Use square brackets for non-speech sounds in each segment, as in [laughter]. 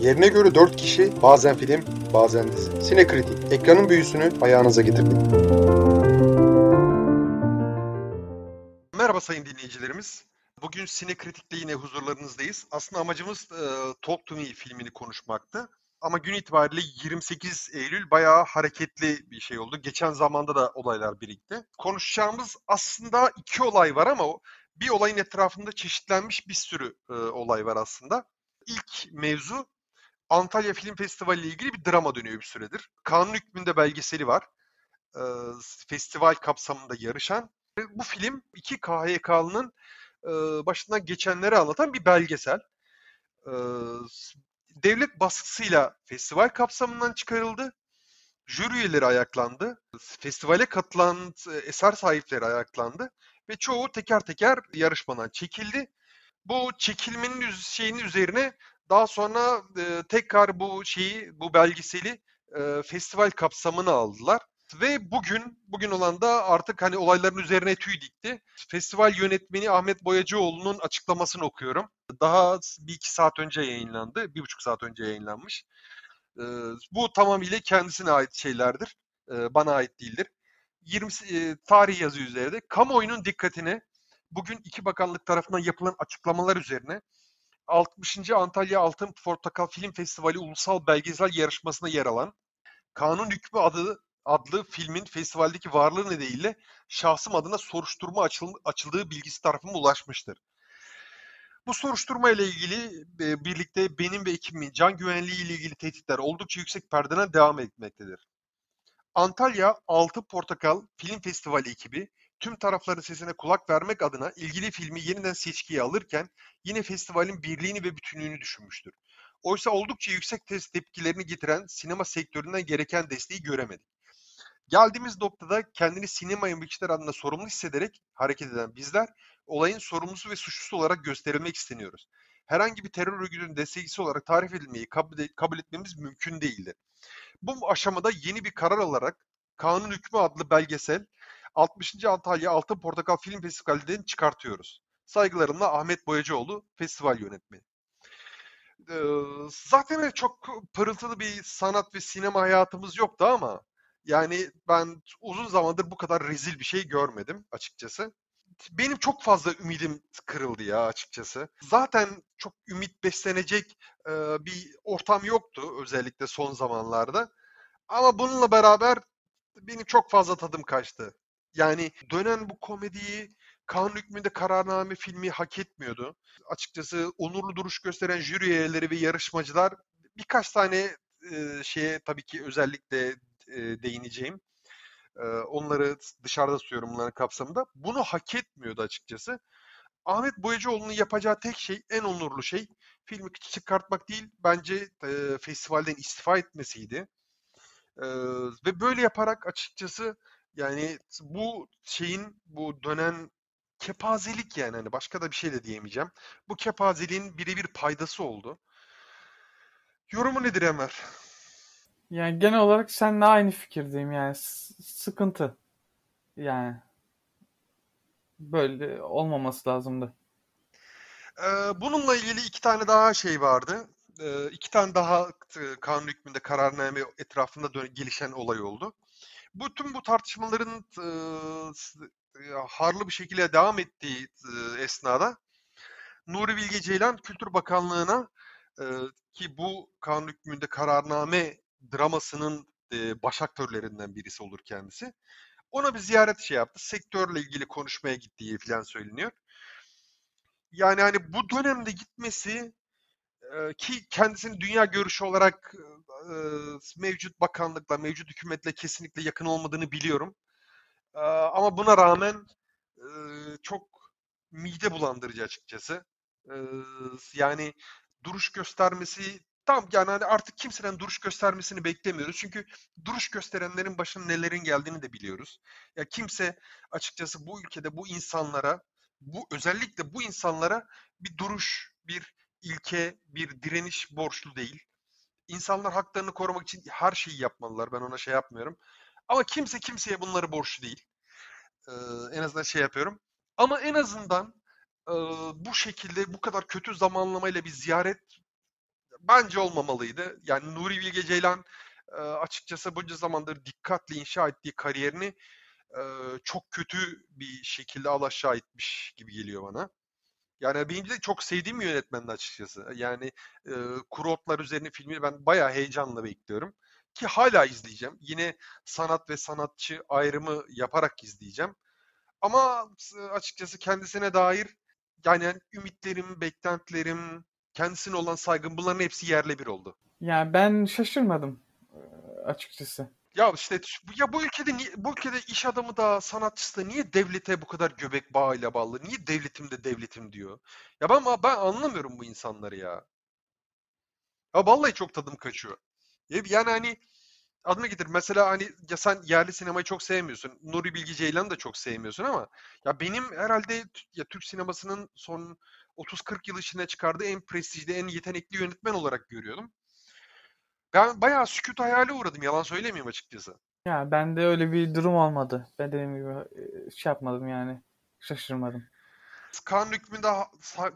Yerine göre 4 kişi, bazen film, bazen dizi. Sinekritik, ekranın büyüsünü ayağınıza getirdik. Merhaba sayın dinleyicilerimiz. Bugün Sinekritik'le yine huzurlarınızdayız. Aslında amacımız e, Talk to Me filmini konuşmaktı. Ama gün itibariyle 28 Eylül bayağı hareketli bir şey oldu. Geçen zamanda da olaylar birikti. Konuşacağımız aslında iki olay var ama bir olayın etrafında çeşitlenmiş bir sürü e, olay var aslında. İlk mevzu Antalya Film Festivali ile ilgili bir drama dönüyor bir süredir. Kanun hükmünde belgeseli var. E, festival kapsamında yarışan. Bu film iki KHK'lının e, başından geçenleri anlatan bir belgesel. E, devlet baskısıyla festival kapsamından çıkarıldı. Jüri üyeleri ayaklandı. Festivale katılan e, eser sahipleri ayaklandı ve çoğu teker teker yarışmadan çekildi. Bu çekilmenin şeyinin üzerine daha sonra e, tekrar bu şeyi, bu belgeseli e, festival kapsamına aldılar. Ve bugün, bugün olan da artık hani olayların üzerine tüy dikti. Festival yönetmeni Ahmet Boyacıoğlu'nun açıklamasını okuyorum. Daha bir iki saat önce yayınlandı, bir buçuk saat önce yayınlanmış. Ee, bu tamamıyla kendisine ait şeylerdir, ee, bana ait değildir. 20 e, tarih yazıyor üzerinde. Kamuoyunun dikkatine bugün iki bakanlık tarafından yapılan açıklamalar üzerine 60. Antalya Altın Portakal Film Festivali Ulusal Belgesel Yarışması'na yer alan Kanun Hükmü adı adlı filmin festivaldeki varlığı nedeniyle şahsım adına soruşturma açıl, açıldığı bilgisi tarafıma ulaşmıştır. Bu soruşturma ile ilgili e, birlikte benim ve ekibimin can güvenliği ile ilgili tehditler oldukça yüksek perdeden devam etmektedir. Antalya Altı Portakal Film Festivali ekibi tüm tarafların sesine kulak vermek adına ilgili filmi yeniden seçkiye alırken yine festivalin birliğini ve bütünlüğünü düşünmüştür. Oysa oldukça yüksek test tepkilerini getiren sinema sektöründen gereken desteği göremedik. Geldiğimiz noktada kendini sinema emekçiler adına sorumlu hissederek hareket eden bizler olayın sorumlusu ve suçlusu olarak gösterilmek isteniyoruz. Herhangi bir terör örgütünün destekçisi olarak tarif edilmeyi kabul, kabul etmemiz mümkün değildi. Bu aşamada yeni bir karar alarak Kanun Hükmü adlı belgesel 60. Antalya Altın Portakal Film Festivali'den çıkartıyoruz. Saygılarımla Ahmet Boyacıoğlu, festival yönetmeni. Ee, zaten çok pırıltılı bir sanat ve sinema hayatımız yoktu ama yani ben uzun zamandır bu kadar rezil bir şey görmedim açıkçası. Benim çok fazla ümidim kırıldı ya açıkçası. Zaten çok ümit beslenecek e, bir ortam yoktu özellikle son zamanlarda. Ama bununla beraber benim çok fazla tadım kaçtı. Yani dönen bu komediyi Kanun hükmünde kararname filmi hak etmiyordu. Açıkçası onurlu duruş gösteren jüri üyeleri ve yarışmacılar birkaç tane e, şeye tabii ki özellikle e, değineceğim. E, onları dışarıda tutuyorum bunların kapsamında. Bunu hak etmiyordu açıkçası. Ahmet Boyacıoğlu'nun yapacağı tek şey, en onurlu şey filmi çıkartmak değil, bence e, festivalden istifa etmesiydi. E, ve böyle yaparak açıkçası yani bu şeyin, bu dönen kepazelik yani hani başka da bir şey de diyemeyeceğim. Bu kepazeliğin birebir paydası oldu. Yorumu nedir Ömer? Yani genel olarak seninle aynı fikirdeyim yani S- sıkıntı. Yani böyle olmaması lazımdı. Ee, bununla ilgili iki tane daha şey vardı. Ee, iki tane daha kanun hükmünde kararname etrafında dön- gelişen olay oldu. Bu tüm bu tartışmaların harlı bir şekilde devam ettiği esnada Nuri Bilge Ceylan Kültür Bakanlığı'na ki bu kanun hükmünde kararname dramasının baş aktörlerinden birisi olur kendisi. Ona bir ziyaret şey yaptı. Sektörle ilgili konuşmaya gittiği falan söyleniyor. Yani hani bu dönemde gitmesi ki kendisinin dünya görüşü olarak e, mevcut bakanlıkla, mevcut hükümetle kesinlikle yakın olmadığını biliyorum. E, ama buna rağmen e, çok mide bulandırıcı açıkçası. E, yani duruş göstermesi tam yani hani artık kimseden duruş göstermesini beklemiyoruz. Çünkü duruş gösterenlerin başına nelerin geldiğini de biliyoruz. Ya kimse açıkçası bu ülkede bu insanlara, bu özellikle bu insanlara bir duruş, bir ilke, bir direniş borçlu değil. İnsanlar haklarını korumak için her şeyi yapmalılar. Ben ona şey yapmıyorum. Ama kimse kimseye bunları borçlu değil. Ee, en azından şey yapıyorum. Ama en azından e, bu şekilde bu kadar kötü zamanlamayla bir ziyaret bence olmamalıydı. Yani Nuri Bilge Ceylan e, açıkçası bunca zamandır dikkatli inşa ettiği kariyerini e, çok kötü bir şekilde alaşağı etmiş gibi geliyor bana. Yani benim de çok sevdiğim bir yönetmendi açıkçası. Yani e, Kuru Otlar üzerine filmi ben bayağı heyecanla bekliyorum. Ki hala izleyeceğim. Yine sanat ve sanatçı ayrımı yaparak izleyeceğim. Ama açıkçası kendisine dair yani ümitlerim, beklentilerim, kendisine olan saygım bunların hepsi yerle bir oldu. Yani ben şaşırmadım açıkçası. Ya işte ya bu ülkede bu ülkede iş adamı da sanatçısı da niye devlete bu kadar göbek bağıyla bağlı? Niye devletim de devletim diyor? Ya ben ben anlamıyorum bu insanları ya. Ya vallahi çok tadım kaçıyor. Yani hani adını getir. Mesela hani ya sen yerli sinemayı çok sevmiyorsun. Nuri Bilge Ceylan'ı da çok sevmiyorsun ama ya benim herhalde ya Türk sinemasının son 30-40 yıl içinde çıkardığı en prestijli, en yetenekli yönetmen olarak görüyordum. Ben bayağı sükut hayale uğradım. Yalan söylemeyeyim açıkçası. Ya ben de öyle bir durum olmadı. Ben dediğim gibi e, şey yapmadım yani. Şaşırmadım. Kanun hükmünde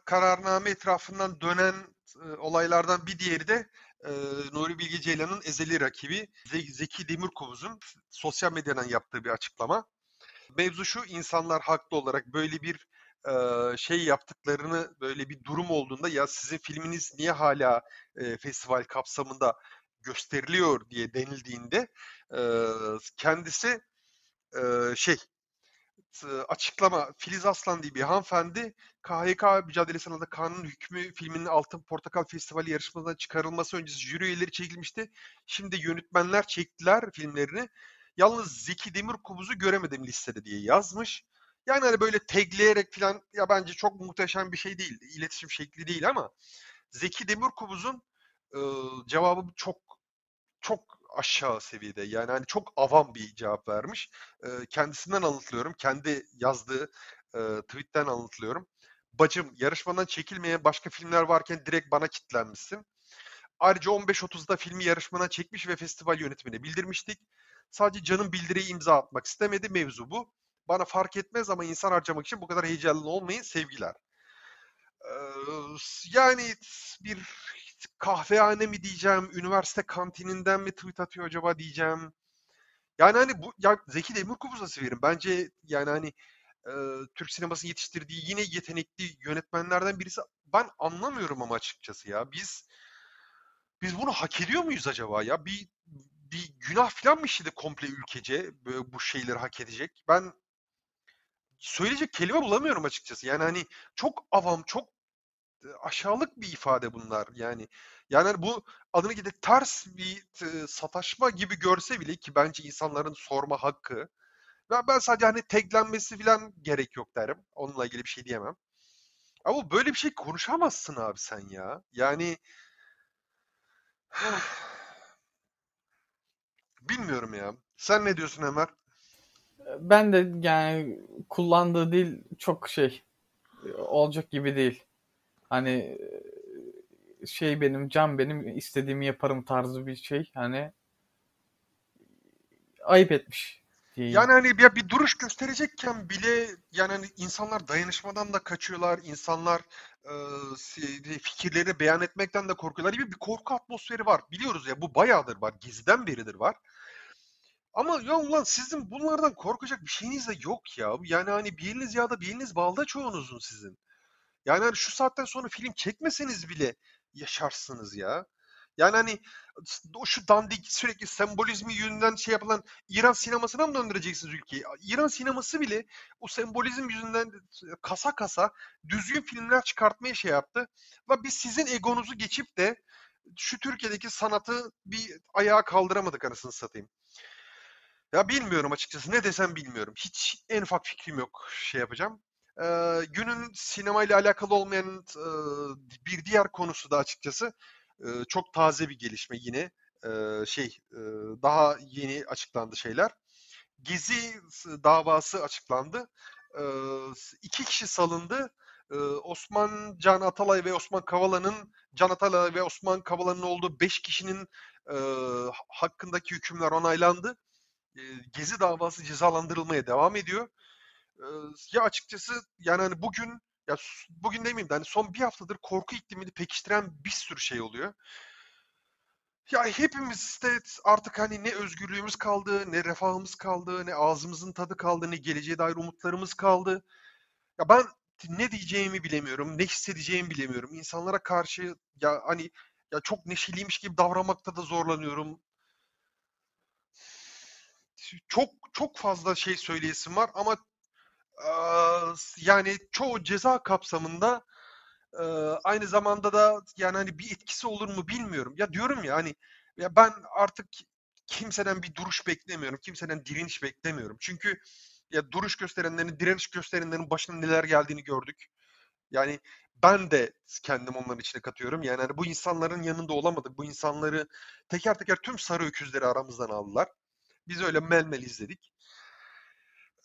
kararname etrafından dönen e, olaylardan bir diğeri de e, Nuri Bilge Ceylan'ın ezeli rakibi Zeki Demirkubuz'un sosyal medyadan yaptığı bir açıklama. Mevzu şu, insanlar haklı olarak böyle bir e, şey yaptıklarını, böyle bir durum olduğunda ya sizin filminiz niye hala e, festival kapsamında gösteriliyor diye denildiğinde e, kendisi e, şey açıklama Filiz Aslan diye bir hanımefendi KHK mücadelesi alanında kanun hükmü filminin Altın Portakal Festivali yarışmasından çıkarılması öncesi jüri üyeleri çekilmişti. Şimdi yönetmenler çektiler filmlerini. Yalnız Zeki Demirkubuz'u göremedim listede diye yazmış. Yani hani böyle tagleyerek falan ya bence çok muhteşem bir şey değil. İletişim şekli değil ama Zeki Demirkubuz'un e, cevabı çok çok aşağı seviyede. Yani hani çok avam bir cevap vermiş. E, kendisinden anlatılıyorum. Kendi yazdığı e, tweetten anlatılıyorum. Bacım yarışmadan çekilmeyen başka filmler varken direkt bana kitlenmişsin. Ayrıca 15.30'da filmi yarışmadan çekmiş ve festival yönetimine bildirmiştik. Sadece canım bildiriyi imza atmak istemedi. Mevzu bu. Bana fark etmez ama insan harcamak için bu kadar heyecanlı olmayın sevgiler. Ee, yani bir kahvehane mi diyeceğim, üniversite kantininden mi tweet atıyor acaba diyeceğim. Yani hani bu ya Zeki Demirkubuz'a severim. Bence yani hani e, Türk sinemasının yetiştirdiği yine yetenekli yönetmenlerden birisi. Ben anlamıyorum ama açıkçası ya. Biz biz bunu hak ediyor muyuz acaba ya? Bir bir günah falan mı işledi komple ülkece bu şeyleri hak edecek? Ben söyleyecek kelime bulamıyorum açıkçası. Yani hani çok avam, çok aşağılık bir ifade bunlar yani. Yani hani bu adını gidip ters bir sataşma gibi görse bile ki bence insanların sorma hakkı. Ben, ben sadece hani taglenmesi falan gerek yok derim. Onunla ilgili bir şey diyemem. Ama böyle bir şey konuşamazsın abi sen ya. Yani [sighs] bilmiyorum ya. Sen ne diyorsun Ömer? Ben de yani kullandığı dil çok şey olacak gibi değil. Hani şey benim, can benim, istediğimi yaparım tarzı bir şey. Hani ayıp etmiş. Diyeyim. Yani hani bir, bir duruş gösterecekken bile yani hani insanlar dayanışmadan da kaçıyorlar. insanlar e, fikirlerini beyan etmekten de korkuyorlar gibi bir korku atmosferi var. Biliyoruz ya bu bayağıdır var. Gizden beridir var. Ama ya ulan sizin bunlardan korkacak bir şeyiniz de yok ya. Yani hani bir eliniz yağda bir eliniz balda çoğunuzun sizin. Yani hani şu saatten sonra film çekmeseniz bile yaşarsınız ya. Yani hani o şu dandik sürekli sembolizmi yönünden şey yapılan İran sinemasına mı döndüreceksiniz ülkeyi? İran sineması bile o sembolizm yüzünden kasa kasa düzgün filmler çıkartmaya şey yaptı. Ve biz sizin egonuzu geçip de şu Türkiye'deki sanatı bir ayağa kaldıramadık anasını satayım. Ya bilmiyorum açıkçası. Ne desem bilmiyorum. Hiç en ufak fikrim yok şey yapacağım. Ee, günün sinemayla alakalı olmayan e, bir diğer konusu da açıkçası e, çok taze bir gelişme yine. E, şey e, daha yeni açıklandı şeyler. Gezi davası açıklandı. E, iki kişi salındı. E, Osman Can Atalay ve Osman Kavala'nın Can Atalay ve Osman Kavala'nın olduğu beş kişinin e, hakkındaki hükümler onaylandı. E, Gezi davası cezalandırılmaya devam ediyor ya açıkçası yani hani bugün ya bugün demeyeyim de hani son bir haftadır korku iklimini pekiştiren bir sürü şey oluyor. Ya hepimizde artık hani ne özgürlüğümüz kaldı, ne refahımız kaldı, ne ağzımızın tadı kaldı, ne geleceğe dair umutlarımız kaldı. Ya ben ne diyeceğimi bilemiyorum, ne hissedeceğimi bilemiyorum. İnsanlara karşı ya hani ya çok neşeliymiş gibi davranmakta da zorlanıyorum. Çok çok fazla şey söyleyesim var ama yani çoğu ceza kapsamında eee, aynı zamanda da yani hani bir etkisi olur mu bilmiyorum. Ya diyorum ya hani ya ben artık kimseden bir duruş beklemiyorum. Kimseden direniş beklemiyorum. Çünkü ya duruş gösterenlerin, direniş gösterenlerin başına neler geldiğini gördük. Yani ben de kendim onların içine katıyorum. Yani hani bu insanların yanında olamadık. Bu insanları teker teker tüm sarı öküzleri aramızdan aldılar. Biz öyle melmel izledik.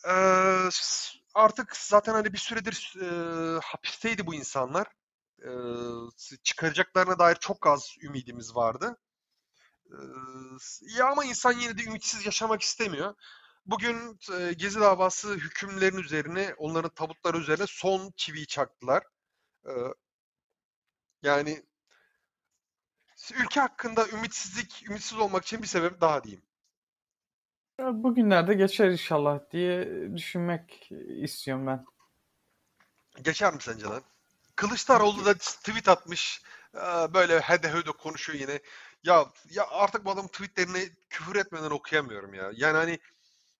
Eee, s- artık zaten hani bir süredir eee, hapisteydi bu insanlar. S- çıkaracaklarına dair çok az ümidimiz vardı. S- ya ama insan yine de ümitsiz yaşamak istemiyor. Bugün eee, Gezi davası hükümlerin üzerine, onların tabutları üzerine son çiviyi çaktılar. Eee, yani ülke hakkında ümitsizlik, ümitsiz olmak için bir sebep daha diyeyim. Ya Bugünlerde geçer inşallah diye düşünmek istiyorum ben. Geçer mi sence lan? Kılıçdaroğlu da tweet atmış. eee, Böyle hede hede konuşuyor yine. Ya ya artık bu adamın tweetlerini küfür etmeden okuyamıyorum ya. Yani hani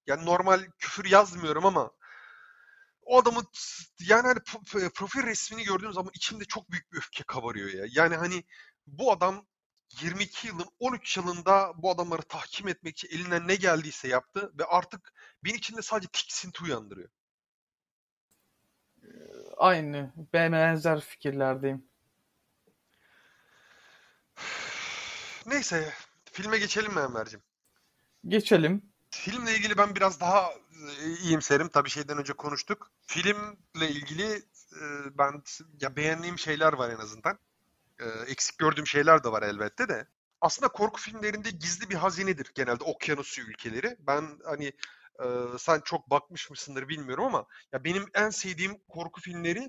yani normal küfür yazmıyorum ama o adamın yani hani pro- profil resmini gördüğüm zaman içimde çok büyük bir öfke kabarıyor ya. Yani hani bu adam 22 yılın 13 yılında bu adamları tahkim etmek için elinden ne geldiyse yaptı ve artık benim içimde sadece tiksinti uyandırıyor. Aynı, ben benzer fikirlerdeyim. [sighs] Neyse filme geçelim mi Enver'cim? Geçelim. Filmle ilgili ben biraz daha e, iyimserim. Tabii şeyden önce konuştuk. Filmle ilgili e, ben ya beğendiğim şeyler var en azından. E, eksik gördüğüm şeyler de var elbette de. Aslında korku filmlerinde gizli bir hazinedir genelde okyanusu ülkeleri. Ben hani e, sen çok bakmış mısındır bilmiyorum ama ya benim en sevdiğim korku filmleri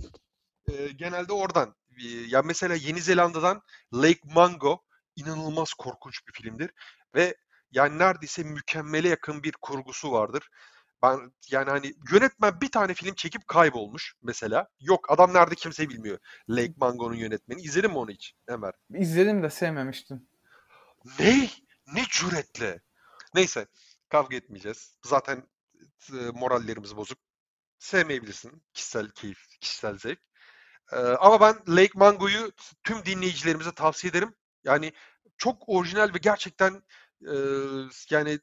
e, genelde oradan. E, ya mesela Yeni Zelanda'dan Lake Mungo inanılmaz korkunç bir filmdir ve yani neredeyse mükemmele yakın bir kurgusu vardır. Ben yani hani yönetmen bir tane film çekip kaybolmuş mesela. Yok adam nerede kimse bilmiyor. Lake Mungo'nun yönetmeni. İzledin mi onu hiç Ömer? İzledim de sevmemiştim. Ne? Ne cüretle? Neyse kavga etmeyeceğiz. Zaten e, morallerimiz bozuk. Sevmeyebilirsin. Kişisel keyif, kişisel zevk. Ee, ama ben Lake Mango'yu tüm dinleyicilerimize tavsiye ederim. Yani çok orijinal ve gerçekten e, yani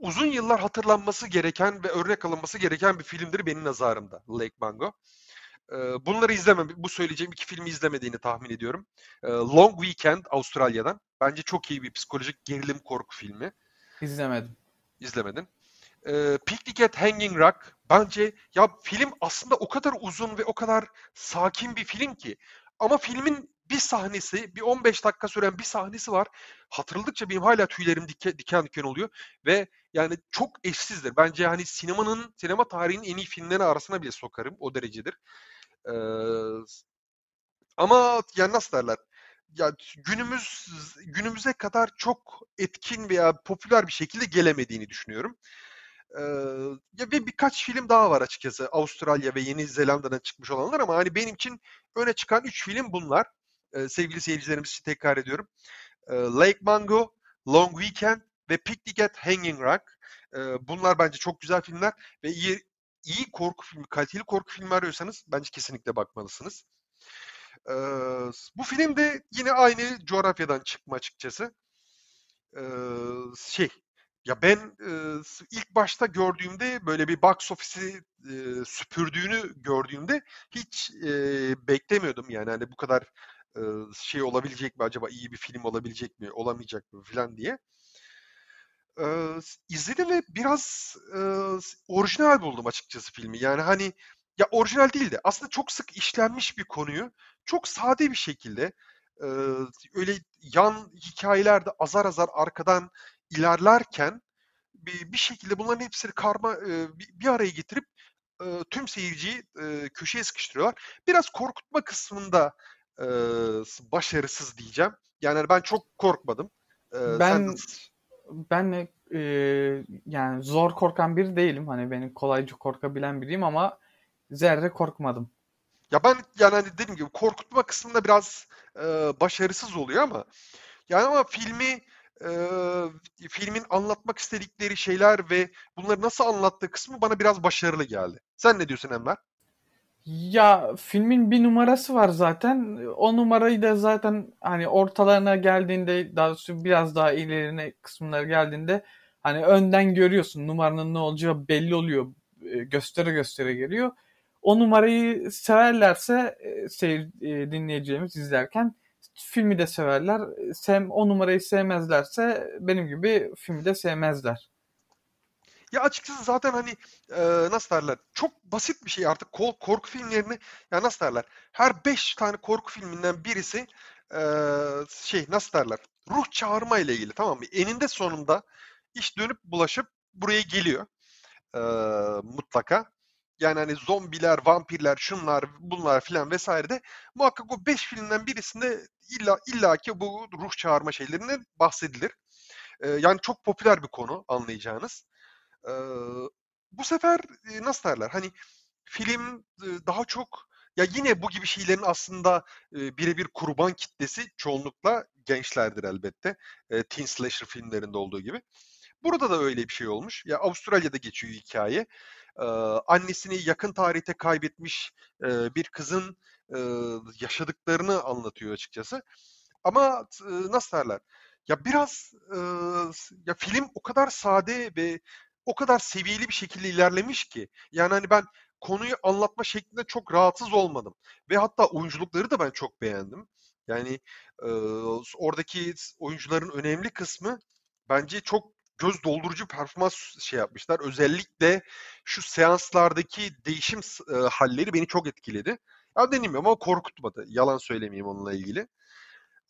uzun yıllar hatırlanması gereken ve örnek alınması gereken bir filmdir benim nazarımda Lake Mango. Ee, bunları izlemem. Bu söyleyeceğim iki filmi izlemediğini tahmin ediyorum. Ee, Long Weekend Avustralya'dan. Bence çok iyi bir psikolojik gerilim korku filmi. İzlemedim. İzlemedin. Ee, Picnic at Hanging Rock. Bence ya film aslında o kadar uzun ve o kadar sakin bir film ki. Ama filmin bir sahnesi, bir 15 dakika süren bir sahnesi var. Hatırladıkça benim hala tüylerim dike, diken diken oluyor. Ve yani çok eşsizdir. Bence hani sinemanın, sinema tarihinin en iyi filmleri arasına bile sokarım. O derecedir. Ee, ama yani nasıl derler? Ya günümüz günümüze kadar çok etkin veya popüler bir şekilde gelemediğini düşünüyorum. Ee, ya ve birkaç film daha var açıkçası Avustralya ve Yeni Zelanda'dan çıkmış olanlar ama hani benim için öne çıkan 3 film bunlar. Ee, sevgili seyircilerimiz için tekrar ediyorum. Ee, Lake Mungo, Long Weekend ve Picnic at Hanging Rock. Ee, bunlar bence çok güzel filmler ve iyi, iyi korku filmi, kaliteli korku filmi arıyorsanız bence kesinlikle bakmalısınız. Ee, bu film de yine aynı coğrafyadan çıkma açıkçası. Ee, şey ya ben e, ilk başta gördüğümde böyle bir box office'i e, süpürdüğünü gördüğümde hiç e, beklemiyordum yani hani bu kadar e, şey olabilecek mi acaba iyi bir film olabilecek mi olamayacak mı falan diye. Ee, izledim ve biraz e, orijinal buldum açıkçası filmi. Yani hani ya orijinal değil de aslında çok sık işlenmiş bir konuyu çok sade bir şekilde e, öyle yan hikayelerde azar azar arkadan ilerlerken bir, bir şekilde bunların hepsini karma e, bir, bir araya getirip e, tüm seyirciyi e, köşeye sıkıştırıyorlar. Biraz korkutma kısmında e, başarısız diyeceğim. Yani hani ben çok korkmadım. E, Ben sen ben e, yani zor korkan biri değilim. Hani benim kolayca korkabilen biriyim ama zerre korkmadım. ya ben yani hani dediğim gibi korkutma kısmında biraz e, başarısız oluyor ama yani ama filmi e, filmin anlatmak istedikleri şeyler ve bunları nasıl anlattığı kısmı bana biraz başarılı geldi. Sen ne diyorsun Enver? Ya filmin bir numarası var zaten. O numarayı da zaten hani ortalarına geldiğinde daha biraz daha ilerine kısımlara geldiğinde hani önden görüyorsun numaranın ne olacağı belli oluyor. E, Göstere göstere geliyor. O numarayı severlerse e, seyir, e, dinleyeceğimiz izlerken filmi de severler. Sem, o numarayı sevmezlerse benim gibi filmi de sevmezler. Ya açıkçası zaten hani e, nasıl derler çok basit bir şey artık Kol- korku filmlerini ya nasıl derler her 5 tane korku filminden birisi e, şey nasıl derler ruh çağırma ile ilgili tamam mı? Eninde sonunda iş dönüp bulaşıp buraya geliyor e, mutlaka. Yani hani zombiler, vampirler, şunlar, bunlar filan vesaire de muhakkak o 5 filmden birisinde illa illaki bu ruh çağırma şeylerinden bahsedilir. Yani çok popüler bir konu anlayacağınız. Eee, bu sefer, eee, nasıl derler, hani, film, ııı, daha çok ya, yine bu gibi şeylerin aslında, eee, bire kurban kitlesi çoğunlukla gençlerdir elbette. Eee, teen slasher filmlerinde olduğu gibi. Burada da öyle bir şey olmuş. Ya, Avustralya'da geçiyor hikâye. Eee, annesini yakın tarihte kaybetmiş, eee, bir kızın, ııı, yaşadıklarını anlatıyor açıkçası. Ama t nasıl derler, ya, biraz, s ya, film o kadar sade ve o kadar seviyeli bir şekilde ilerlemiş ki. Yani, hani, ben konuyu anlatma şeklinde çok rahatsız olmadım ve hatta oyunculukları da ben çok beğendim. Yani, s oradaki oyuncuların önemli kısmı bence çok göz doldurucu performans şey yapmışlar. Özellikle şu seanslardaki değişim s ııı, hâlleri beni çok etkiledi. Ya, gibi ama korkutmadı. Yalan söylemeyeyim onunla ilgili.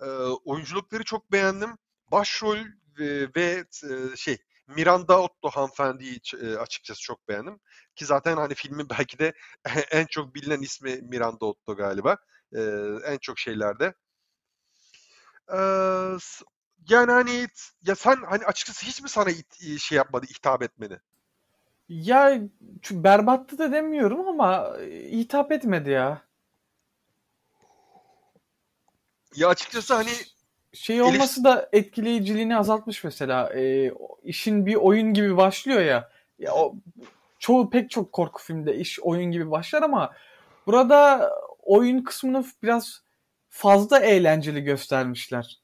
Eee, oyunculukları çok beğendim. Başrol ve ve t şey, Miranda Otto hanımefendiyi eee, açıkçası çok beğendim. Ki zaten, hani, filmin [laughs] belki de [laughs] en çok bilinen ismi Miranda Otto galiba. Eee, en çok şeylerde. S yani, hani, ya, sen, hani, açıkçası hiç mi sana it iii, şey yapmadı, hitap etmedi? Ya berbattı da demiyorum ama eee, hitap etmedi ya. Ya, açıkçası, hani, Şey olması da etkileyiciliğini azaltmış mesela. O işin bir oyun gibi başlıyor ya. Ya o çoğu pek çok korku filmde iş oyun gibi başlar ama burada oyun kısmını biraz fazla eğlenceli göstermişler.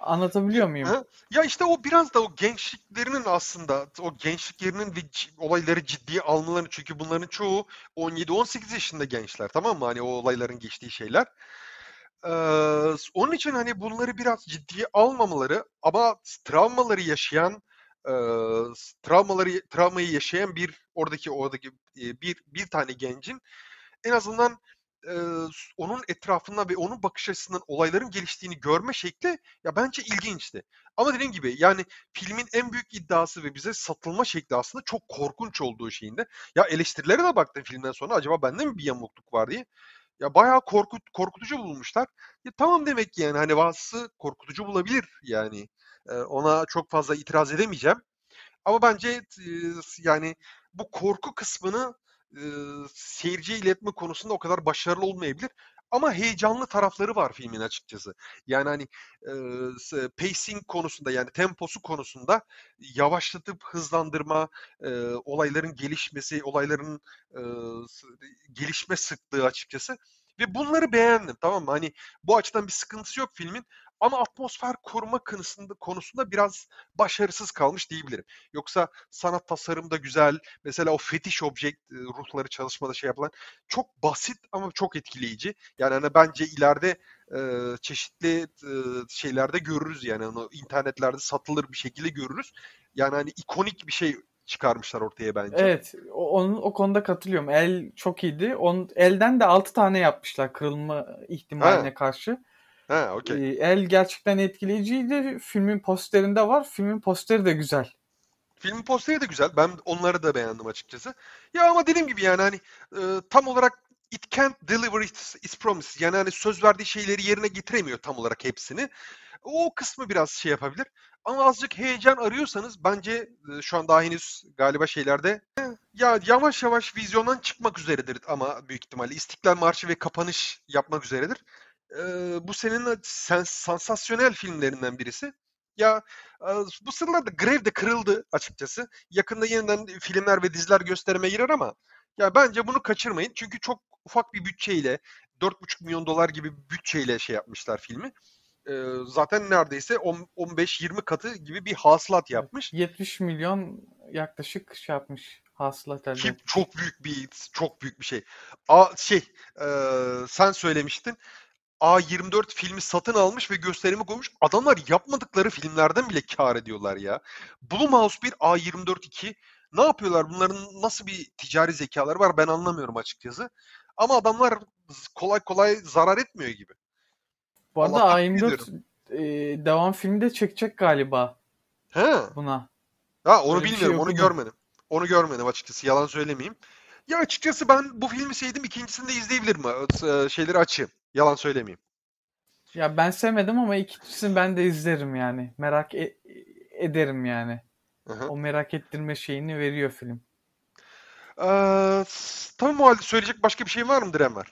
Anlatabiliyor muyum? Ya, işte, o biraz da o gençliklerinin aslında o gençliklerinin ve olayları ciddiye almaları çünkü bunların çoğu 17-18 yaşında gençler, tamam mı? Hani, o olayların geçtiği şeyler. Onun için, hani, bunları biraz ciddiye almamaları ama travmaları yaşayan, travmaları travmayı yaşayan bir oradaki oradaki, bir bir tane gencin en azından, onun etrafından ve onun bakış açısından olayların geliştiğini görme şekli ya bence ilginçti. Ama dediğim gibi yani filmin en büyük iddiası ve bize satılma şekli aslında çok korkunç olduğu şeyinde. Ya eleştirilere de baktım filmden sonra acaba bende mi bir yamukluk var diye. Ya bayağı korkut korkutucu bulmuşlar. Ya tamam demek ki yani hani bazısı korkutucu bulabilir yani. Eee, ona çok fazla itiraz edemeyeceğim. Ama bence s yani bu korku kısmını, ııı, seyirciye iletme konusunda o kadar başarılı olmayabilir ama heyecanlı tarafları var filmin açıkçası. Yani, hani, s pacing konusunda yani temposu konusunda yavaşlatıp hızlandırma, eee, olayların gelişmesi, olayların, s gelişme sıklığı açıkçası ve bunları beğendim, tamam mı? Hani, bu açıdan bir sıkıntısı yok filmin ama atmosfer koruma konusunda konusunda biraz başarısız kalmış diyebilirim. Yoksa sanat tasarımı da güzel. Mesela o fetiş object, eee, ruhları çalışmada şey yapılan çok basit ama çok etkileyici. Yani, hani, bence ileride, eee, çeşitli, ııı, şeylerde görürüz yani onu internetlerde satılır bir şekilde görürüz. Yani, hani, ikonik bir şey çıkarmışlar ortaya bence. Evet, o onun o konuda katılıyorum. El çok iyiydi. Onun elden de 6 tane yapmışlar kırılma ihtimaline karşı. He, okay. Eee, el gerçekten etkileyiciydi. Filmin posterinde var. Filmin posteri de güzel. Filmin posteri de güzel. Ben onları da beğendim açıkçası. Ya ama dediğim gibi yani hani e, tam olarak it can't deliver its, its promise. Yani hani söz verdiği şeyleri yerine getiremiyor tam olarak hepsini. O kısmı biraz şey yapabilir. Ama azıcık heyecan arıyorsanız bence e, şu an daha henüz galiba şeylerde ya yavaş yavaş vizyondan çıkmak üzeredir ama büyük ihtimalle İstiklal Marşı ve kapanış yapmak üzeredir. E, bu senin sen, sansasyonel filmlerinden birisi. Ya e, bu sıralarda Grev de kırıldı açıkçası. Yakında yeniden filmler ve diziler gösterime girer ama ya bence bunu kaçırmayın. Çünkü çok ufak bir bütçeyle 4,5 milyon dolar gibi bir bütçeyle şey yapmışlar filmi. E, zaten neredeyse 10 15-20 katı gibi bir hasılat yapmış. 70 milyon yaklaşık şey yapmış hasılat elde Ki çok büyük bir çok büyük bir şey. A şey e, sen söylemiştin. A24 filmi satın almış ve gösterimi koymuş. Adamlar yapmadıkları filmlerden bile kâr ediyorlar ya. Blumhouse 1, A24 2. Ne yapıyorlar? Bunların nasıl bir ticari zekaları var ben anlamıyorum açıkçası. Ama adamlar kolay kolay zarar etmiyor gibi. Bu arada Allah takdir A24 e, devam filmi de çekecek galiba He. buna. Ha onu Öyle bir şey bilmiyorum. onu görmedim. Onu görmedim açıkçası. Yalan söylemeyeyim. Ya açıkçası ben bu filmi sevdim. İkincisini de izleyebilirim. Ee, Şeyleri açayım. Yalan söylemeyeyim. Ya ben sevmedim ama ikincisini ben de izlerim yani. Merak e- ederim yani. Hı hı. O merak ettirme şeyini veriyor film. Ee, tamam o halde söyleyecek başka bir şey var mıdır Enver?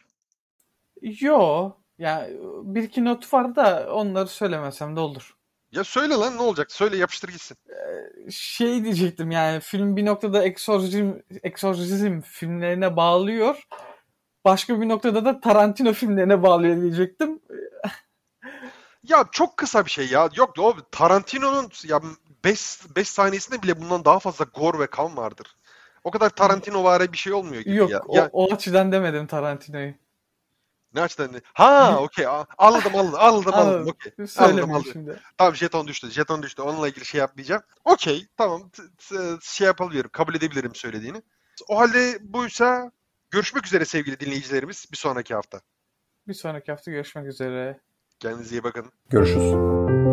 Yo. Ya bir iki not var da onları söylemesem de olur. Ya söyle lan ne olacak? Söyle yapıştır gitsin. Şey diyecektim yani film bir noktada eksorzizm, eksorzizm filmlerine bağlıyor. Başka bir noktada da Tarantino filmlerine bağlıyor diyecektim. [laughs] Ya çok kısa bir şey ya. Yok o Tarantino'nun ya 5 5 saniyesinde bile bundan daha fazla gore ve kan vardır. O kadar Tarantino vari bir şey olmuyor gibi Yok ya. o, Ya o açıdan demedim Tarantino'yu. ne açıdan? Ha okey. Anladım anladım. Anladım anladım. Anladım. Okey. Söylemeyeyim anladım. şimdi. Tamam jeton düştü. Jeton düştü. Onunla ilgili şey yapmayacağım. Okey. Tamam. Şey yapabilirim. Kabul edebilirim söylediğini. O halde buysa görüşmek üzere sevgili dinleyicilerimiz. Bir sonraki hafta. Bir sonraki hafta görüşmek üzere. Kendinize iyi bakın. Görüşürüz.